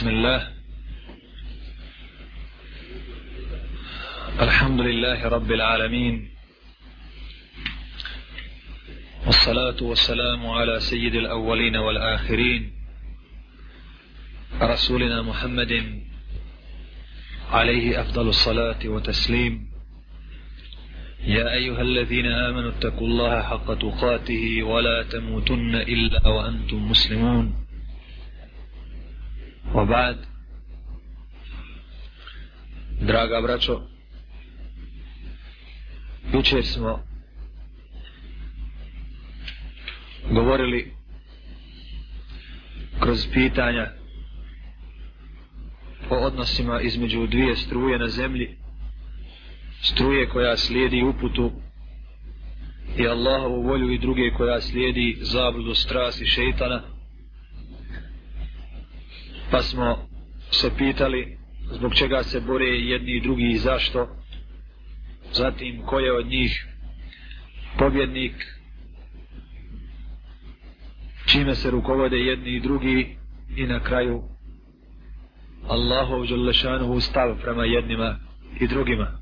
بسم الله. الحمد لله رب العالمين. والصلاة والسلام على سيد الأولين والآخرين. رسولنا محمد عليه أفضل الصلاة وتسليم يا أيها الذين آمنوا اتقوا الله حق تقاته ولا تموتن إلا وأنتم مسلمون. Obad, draga braćo, jučer smo govorili kroz pitanja o odnosima između dvije struje na zemlji, struje koja slijedi uputu i Allahovu volju i druge koja slijedi zabludu strasti šeitana, pa smo se pitali zbog čega se bore jedni i drugi i zašto. Zatim ko je od njih pobjednik? Čime se rukovode jedni i drugi? I na kraju Allahov želešanuhu stav prema jednima i drugima.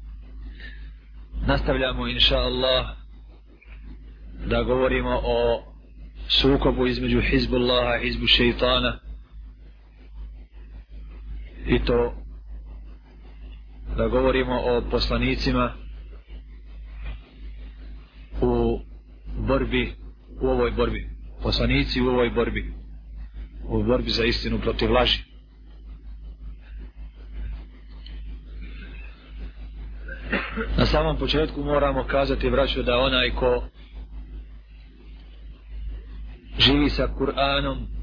Nastavljamo inša Allah da govorimo o sukobu između Hizbullaha i Hizbu šeitana i to da govorimo o poslanicima u borbi u ovoj borbi. Poslanici u ovoj borbi. U borbi za istinu protiv laži. Na samom početku moramo kazati vraću da onaj ko živi sa Kur'anom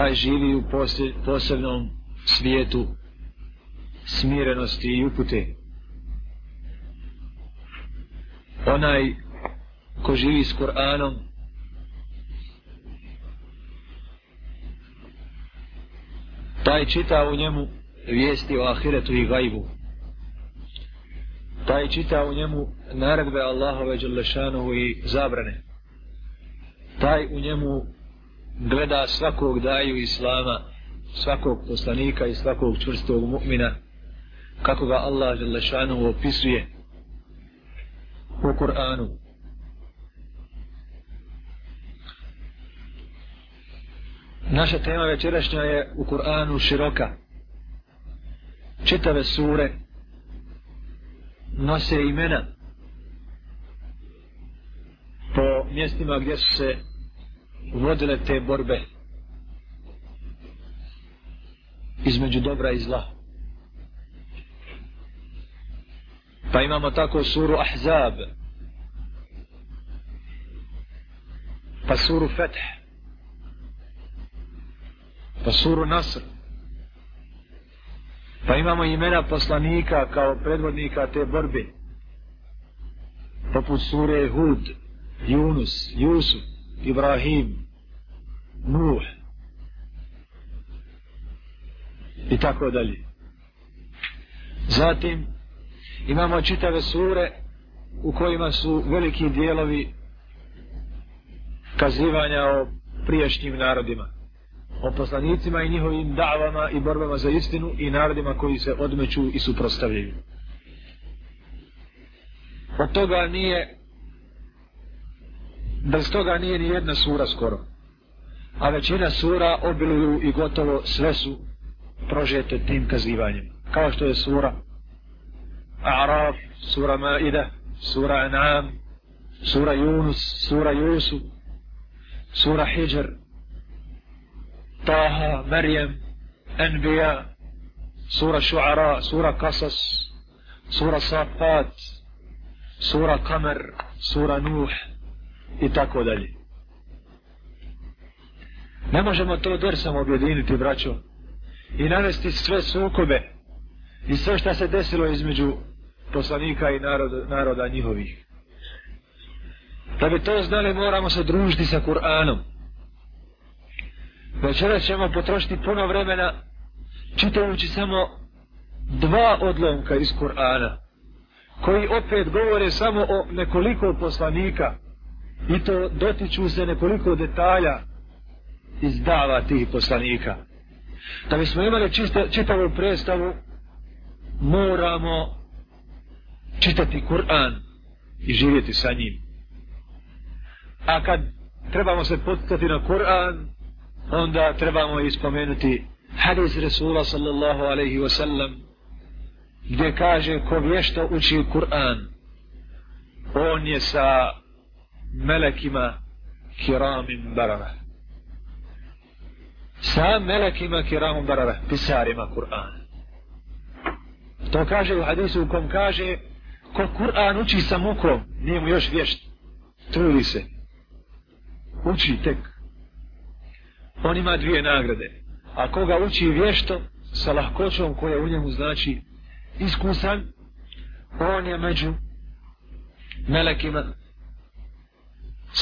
taj živi u posebnom svijetu smirenosti i upute. Onaj ko živi s Kur'anom taj čita u njemu vijesti o ahiretu i gajbu. Taj čita u njemu naredbe Allahove Đalešanovu i zabrane. Taj u njemu gleda svakog daju islama, svakog poslanika i svakog čvrstog mu'mina, kako ga Allah Želešanu opisuje u Kur'anu. Naša tema večerašnja je u Kur'anu široka. Čitave sure nose imena po mjestima gdje su se vodile te borbe između dobra i zla. Pa imamo tako suru Ahzab, pa suru Feth, pa suru Nasr, pa imamo imena poslanika kao predvodnika te borbe, poput sure Hud, Yunus, Yusuf, Ibrahim, Nuh i tako dalje. Zatim imamo čitave sure u kojima su veliki dijelovi kazivanja o prijašnjim narodima, o poslanicima i njihovim davama i borbama za istinu i narodima koji se odmeću i suprostavljaju. Od toga nije bez toga nije ni jedna sura skoro. A većina sura obiluju i gotovo sve su prožete tim kazivanjem. Kao što je sura A'raf, sura Maida, sura An'am, sura Yunus, sura Yusuf, sura Hijr, Taha, Maryam, Anbiya, sura Shu'ara, sura Kasas, sura Safat, sura Kamer, sura Nuh, i tako dalje. Ne možemo to drsom objediniti, braćo, i navesti sve sukobe i sve što se desilo između poslanika i naroda, naroda njihovih. Da bi to znali, moramo se družiti sa Kur'anom. Večera ćemo potrošiti puno vremena čitajući samo dva odlomka iz Kur'ana, koji opet govore samo o nekoliko poslanika, i to dotiču se nekoliko detalja iz dava tih poslanika. Da bismo imali čista, čitavu predstavu, moramo čitati Kur'an i živjeti sa njim. A kad trebamo se potkati na Kur'an, onda trebamo ispomenuti hadis Resula sallallahu alaihi wa sallam, gdje kaže ko vješto uči Kur'an, on je sa melekima kiramim barara. Sa melekima kiramim barara, pisarima Kur'an. To kaže u hadisu u kom kaže ko Kur'an uči sa mukom, nije mu još vješt. Trudi se. Uči tek. On ima dvije nagrade. A koga uči vješto, sa lahkoćom koja u njemu znači iskusan, on je među melekima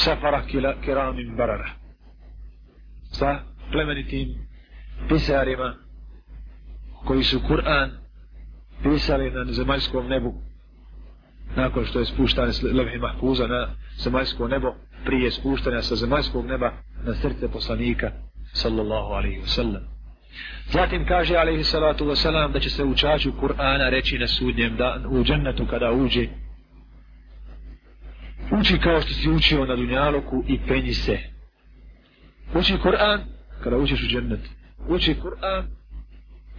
safara kiramim barara. Sa plemenitim pisarima koji su Kur'an pisali na zemaljskom nebu nakon što je spuštan levhi mahfuza na zemaljsko nebo prije spuštanja sa zemaljskog neba na srce poslanika sallallahu alaihi wasallam zatim kaže alaihi salatu wasallam da će se učaču Kur'ana reći na sudnjem danu u džennetu kada uđe uči kao što si učio na dunjaluku i penji se. Uči Kur'an kada učiš u džennet. Uči Kur'an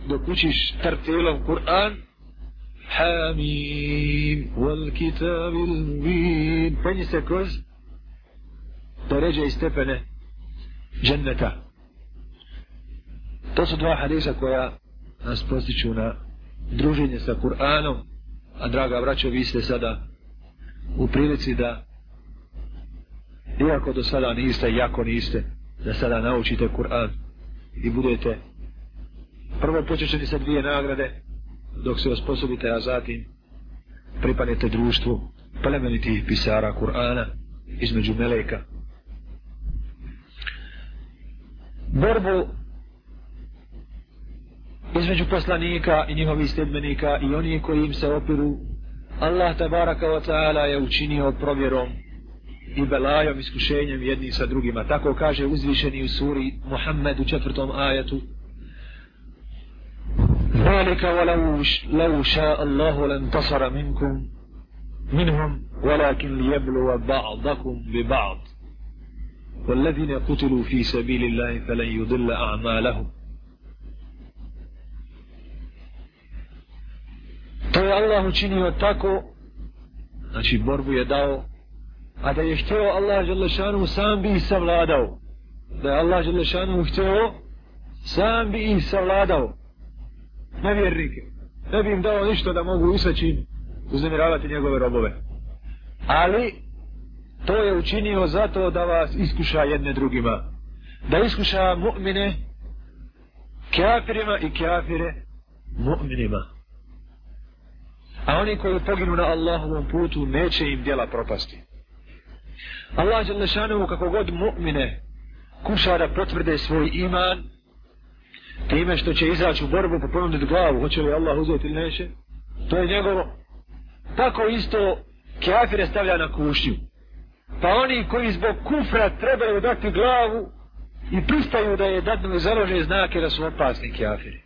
dok učiš tartelom Kur'an. Hamim wal kitabil mubin. Penji se kroz deređe i stepene dženneta. To su dva hadisa koja nas postiču na druženje sa Kur'anom. A draga braćo vi ste sada u prilici da iako do sada niste jako niste da sada naučite Kur'an i budete prvo počećeni sa dvije nagrade dok se osposobite a zatim pripanete društvu plemenitih pisara Kur'ana između meleka. Borbu između poslanika i njihovih sljedbenika i oni koji im se opiru Allah tabaraka wa ta'ala je učinio provjerom i belajom iskušenjem jedni sa drugima. Tako kaže uzvišeni u suri Muhammed u četvrtom ajetu. ذلك ولو لو شاء الله لانتصر منكم منهم ولكن ليبلو بعضكم ببعض والذين قتلوا في سبيل الله فلن يضل أعمالهم To je Allah učinio tako, znači borbu je dao, a da je htio Allah Đelešanu sam bi ih savladao. Da je Allah Đelešanu htio sam bi ih savladao. Nevjernike. Ne bi im dao ništa da mogu isaći uznemiravati njegove robove. Ali to je učinio zato da vas iskuša jedne drugima. Da iskuša mu'mine kafirima i kafire mu'minima. A oni koji poginu na Allahovom putu neće im djela propasti. Allah je lešanovu kako god mu'mine kuša da potvrde svoj iman time što će izaći u borbu pa ponuditi glavu hoće li Allah uzeti ili neće to je njegovo. Tako isto kafire stavlja na kušnju. Pa oni koji zbog kufra trebaju dati glavu i pristaju da je dadnu založe znake da su opasni kafiri.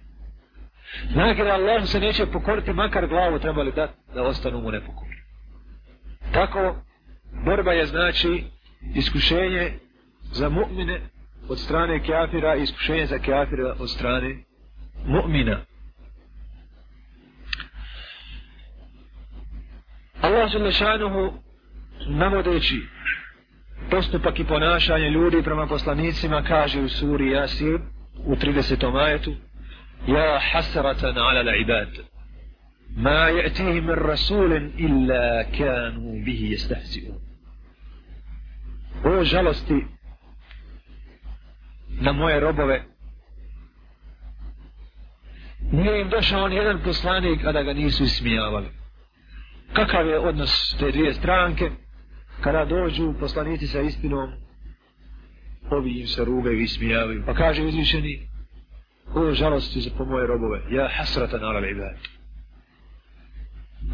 Znake da Allah se neće pokoriti, makar glavu trebali dati da ostanu mu nepokorni. Tako, borba je znači iskušenje za mu'mine od strane kafira i iskušenje za kafira od strane mu'mina. Allah su lešanuhu navodeći postupak i ponašanje ljudi prema poslanicima kaže u suri Yasir u 30. ajetu Ja hasratan ala la ibad ma je'tihim min rasulin illa kanu bihi jestahzi'un o žalosti na moje robove. Nije im došao ni jedan poslanik a da ga nisu ismijavali. Kakav je odnos te dvije stranke? Kada dođu poslanici sa istinom ovi im se rugaju i ismijavaju. Pa kaže uzvišeni o žalosti za po moje robove ja hasrata na ala ibad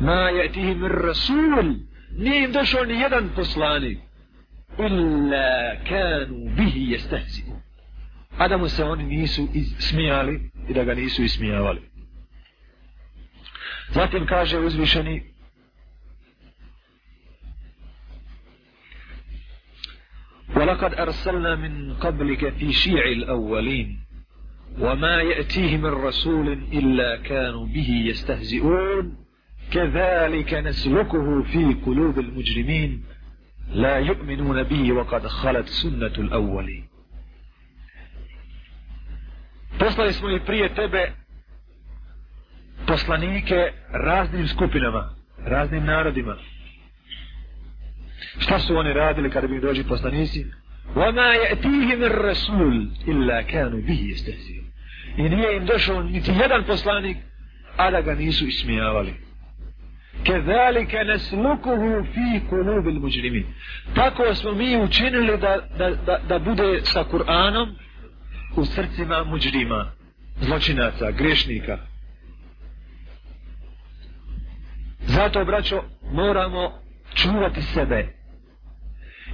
ma ja'tihi mir rasul nije im došao ni jedan poslanik. Illa kanu bihi jestehzi a da mu se oni nisu smijali i da ga nisu ismijavali. Zatim kaže uzvišeni ولقد أرسلنا من قبلك في شيع الأولين وما يأتيه من رسول إلا كانوا به يستهزئون. كذلك نسلكه في قلوب المجرمين. لا يؤمنون به وقد خلت سنة الأولين Poslali smo i prije tebe poslanike raznim skupinama, raznim narodima. Šta su oni radili kada bi dođi poslanici? وَمَا يَأْتِيهِمِ الرَّسُولِ إِلَّا كَانُوا بِهِ يَسْتَهْزِيُونَ I nije im došao niti jedan poslanik, a da ga nisu ismijavali. كَذَلِكَ نَسْلُكُهُ فِي قُلُوبِ الْمُجْرِمِينَ Tako smo mi učinili da, da, da, da bude sa Kur'anom u srcima muđrima, zločinaca, grešnika. Zato, braćo, moramo čuvati sebe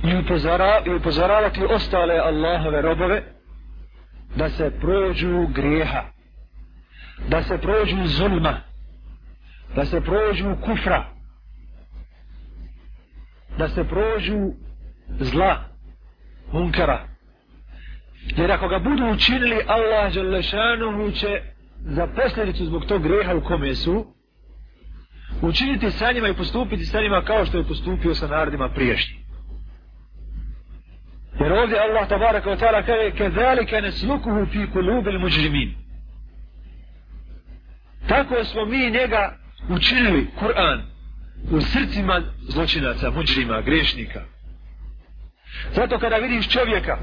i, upozora, i upozoravati ostale Allahove robove da se prođu grijeha, da se prođu zulma, da se prođu kufra, da se prođu zla, munkara. Jer ako ga budu učinili, Allah Đalešanuhu će za posljedicu zbog tog greha u kome su, učiniti sa njima i postupiti sa njima kao što je postupio sa narodima priješnji. Jer ovdje Allah tabaraka wa ta'ala kaže كَذَلِكَ نَسْلُكُهُ فِي قُلُوبِ الْمُجْرِمِينَ Tako smo mi njega učinili, Kur'an, u srcima zločinaca, muđrima, grešnika. Zato kada vidiš čovjeka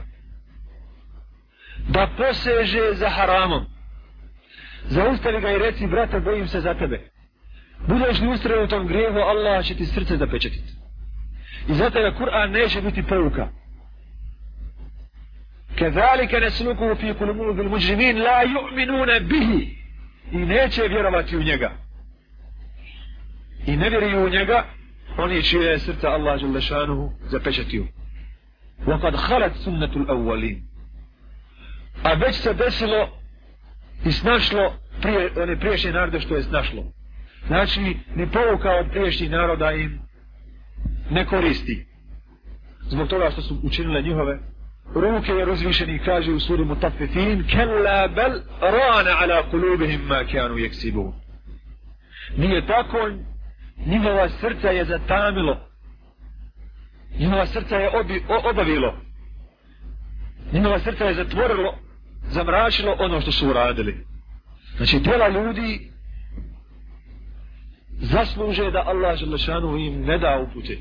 da poseže za haramom, zaustavi ga i reci, brate, bojim se za tebe. Budeš li ustrajen u tom grijehu, Allah će ti srce zapečetiti. I zato je Kur'an neće biti pouka. Kezalike nesluku fi kulumu bil muđrimin la ju'minune bihi. I neće vjerovati u njega. I ne vjeruju u njega, oni čije je srca Allah Đelešanuhu zapečatio zapečetio. Wakad halat sunnetu l'awwalin. A već se desilo i snašlo prije, one priješnje narode što je snašlo. Znači, ni poruka od priješnjih naroda im ne koristi. Zbog toga što su učinile njihove ruke je razvišeni kaže u suri Mutafifin Kella bel rana ala kulubihim ma kanu jeksibun Nije tako, njihova srca je zatamilo. Njihova srca je obi, o, obavilo. Njihova srca je zatvorilo, zamračilo ono što su uradili. Znači, djela ljudi zasluže da Allah Želešanu im ne da upute.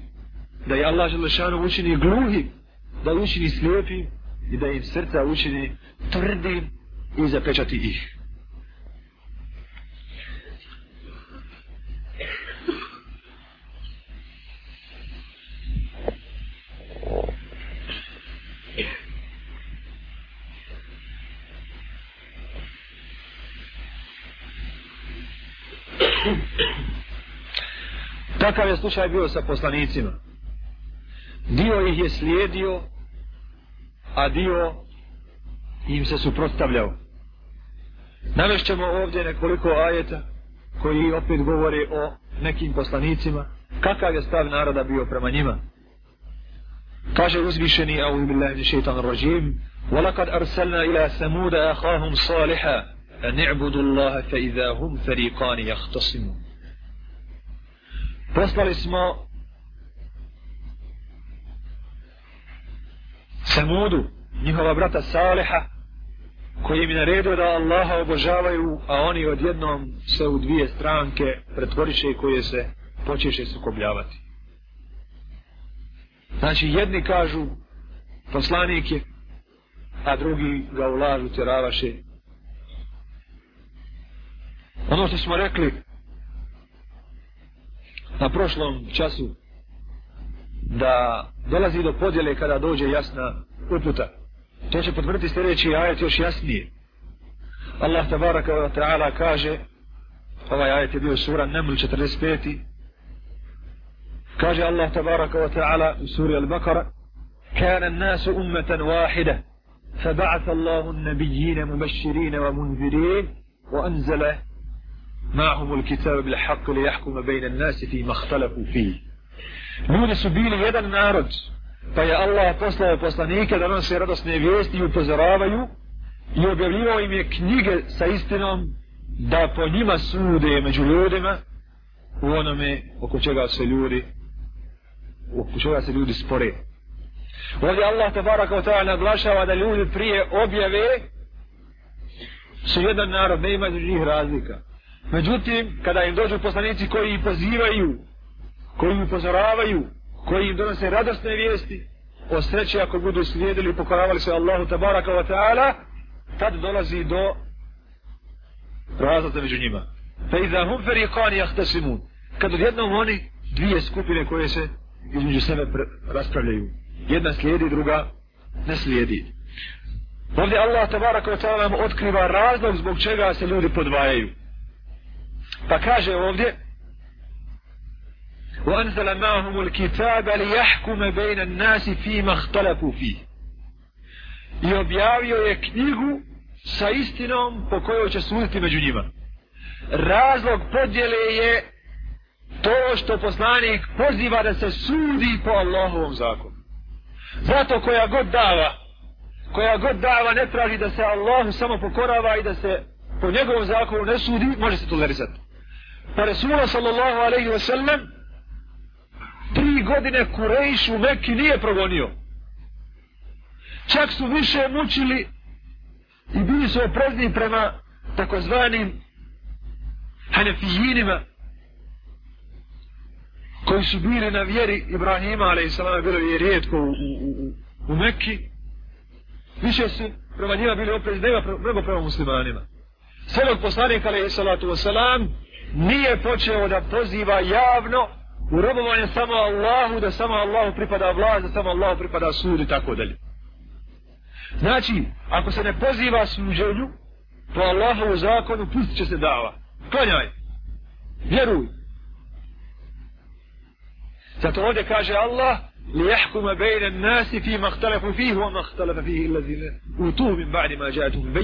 Da je Allah Želešanu učini gluhi, da učini slijepi i da im srca učini tvrdim i zapečati ih. Takav je slučaj bio sa poslanicima. Dio ih je slijedio, a dio im se suprotstavljao. Navešćemo ovdje nekoliko ajeta koji opet govore o nekim poslanicima. Kakav je stav naroda bio prema njima? Kaže uzvišeni, a uvi billahi min šeitan rajim, وَلَقَدْ أَرْسَلْنَا إِلَى سَمُودَ أَخَاهُمْ صَالِحًا أَنْ اعْبُدُوا اللَّهَ فَإِذَا هُمْ فَرِيقَانِ يَخْتَصِمُونَ poslali smo Samudu, njihova brata Saliha, koji im je naredio da Allaha obožavaju, a oni odjednom se u dvije stranke pretvoriše i koje se počeše sukobljavati. Znači, jedni kažu poslanike, a drugi ga ulažu, tjeravaše. Ono što smo rekli, na prošlom času da dolazi do podjele kada dođe jasna uputa. To će potvrditi sljedeći ajet još jasnije. Allah tabaraka wa ta'ala kaže ovaj ajet je bio sura Neml 45. Kaže Allah tabaraka wa ta'ala u suri Al-Baqara كان الناس أمة واحدة فبعث الله النبيين مبشرين ومنذرين وأنزل معهم الكتاب بالحق ليحكم بين الناس fi اختلفوا فيه ljudi su bili jedan narod pa je Allah poslao poslanike da nam se radosne vijesti upozoravaju i objavljivao im je knjige sa istinom da po njima sude među ljudima u onome oko čega se ljudi oko čega se ljudi spore. Ovdje Allah te barakao ta'ala naglašava da ljudi prije objave su jedan narod ne ima njih razlika. Međutim, kada im dođu poslanici koji ih pozivaju, koji ih upozoravaju, koji im donose radosne vijesti, o sreći ako budu slijedili i pokoravali se Allahu tabaraka wa ta'ala, tad dolazi do razlata među njima. Fa iza hum fariqan yahtasimun. Kad odjednom oni dvije skupine koje se između sebe raspravljaju. Jedna slijedi, druga ne slijedi. Ovdje Allah tabaraka wa ta'ala nam otkriva razlog zbog čega se ljudi podvajaju. Pa kaže ovdje وأنزل معهم الكتاب ليحكم بين الناس فيما اختلفوا فيه i objavio je knjigu sa istinom po kojoj će suditi među njima. Razlog podjele je to što poslanik poziva da se sudi po Allahovom zakonu. Zato koja god dava, koja god dava ne traži da se Allahu samo pokorava i da se po njegovom zakonu ne sudi, može se tolerisati. Pa Resula sallallahu alaihi wa sallam tri godine Kurejš u Mekki nije progonio. Čak su više mučili i bili su oprezni prema takozvanim hanefijinima koji su bili na vjeri Ibrahima, ali i salama bilo je rijetko u, u, u, u Mekki. Više su prema njima bili oprezni, nego prema, muslimanima. Sve dok poslanik, ali salatu wasalam, nije počeo da poziva javno u robovanje samo Allahu, da samo Allahu pripada vlast, da samo Allahu pripada sud i tako dalje. Znači, ako se ne poziva suđenju, po Allahovu zakonu, pustit će se dava. Klanjaj. Vjeruj. Zato ovdje kaže Allah, li jahkuma bejne nasi fi ma htalafu fihi, wa ma htalafa fihi illazine utuhu min ba'di ma jaatum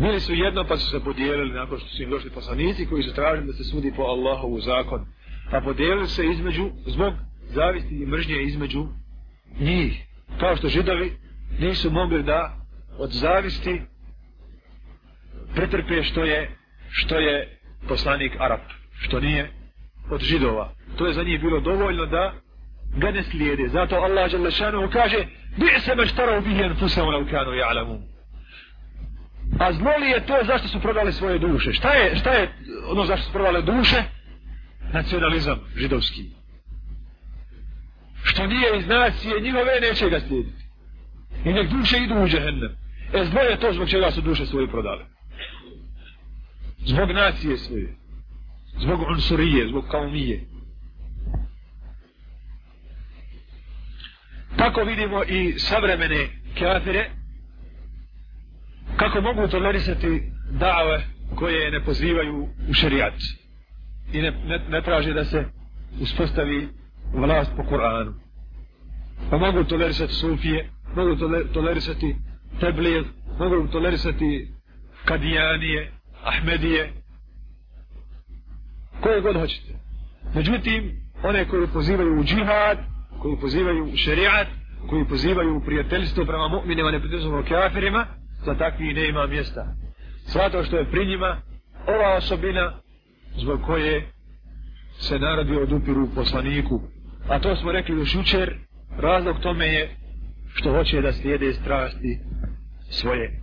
Bili su jedno pa su se podijelili nakon što su im došli poslanici koji su tražili da se sudi po Allahovu zakon. Pa podijelili se između, zbog zavisti i mržnje između njih. Kao što židovi nisu mogli da od zavisti pretrpe što je, što je poslanik Arab, što nije od židova. To je za njih bilo dovoljno da ga ne slijede. Zato Allah Đalešanu kaže bi se meštara ubijen fusao na ukanu ja'lamu. A zlo li je to zašto su prodali svoje duše? Šta je, šta je ono zašto su prodali duše? Nacionalizam židovski. Što nije iz nacije njihove, neće ga slijediti. I nek duše idu u džehennem. E zlo je to zbog čega su duše svoje prodale. Zbog nacije svoje. Zbog unsurije, zbog kaumije. Tako vidimo i savremene kafire, kako mogu tolerisati dave koje ne pozivaju u šerijat i ne, ne, ne traže da se uspostavi vlast po Koranu. Pa mogu tolerisati sufije, mogu tolerisati teblil, mogu tolerisati kadijanije, ahmedije, koje god hoćete. Međutim, one koji pozivaju u džihad, koji pozivaju u šerijat, koji pozivaju u prijateljstvo prema mu'minima, ne prema kafirima, za takvi ne ima mjesta. Svato što je pri njima ova osobina zbog koje se narodi odupiru poslaniku. A to smo rekli još učer, razlog tome je što hoće da slijede strasti svoje.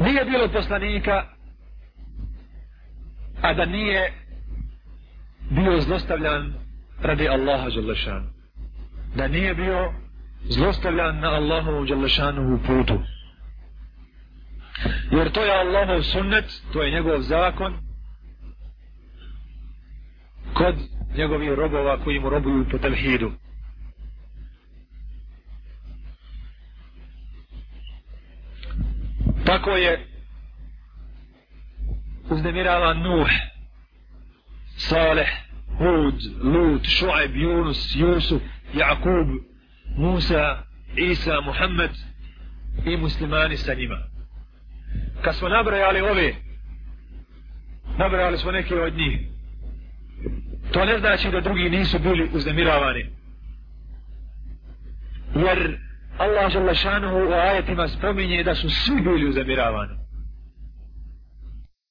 Nije bilo poslanika, a da nije bio zlostavljan radi Allaha Đalešanu da nije bio zlostavljan na Allahovu Đalešanovu putu. Jer to je Allahov sunnet, to je njegov zakon kod njegovih robova koji mu robuju po telhidu. Tako je uznemirala Nuh Saleh, Hud, Lut, Šuaib, Yunus, Jusuf, Jakub, Musa, Isa, Muhammed i muslimani sa njima. Kad smo nabrajali ove, nabrajali smo neke od njih, to ne znači da drugi nisu bili uznemiravani. Jer Allah Želešanuhu u ajetima spominje da su svi bili uznemiravani.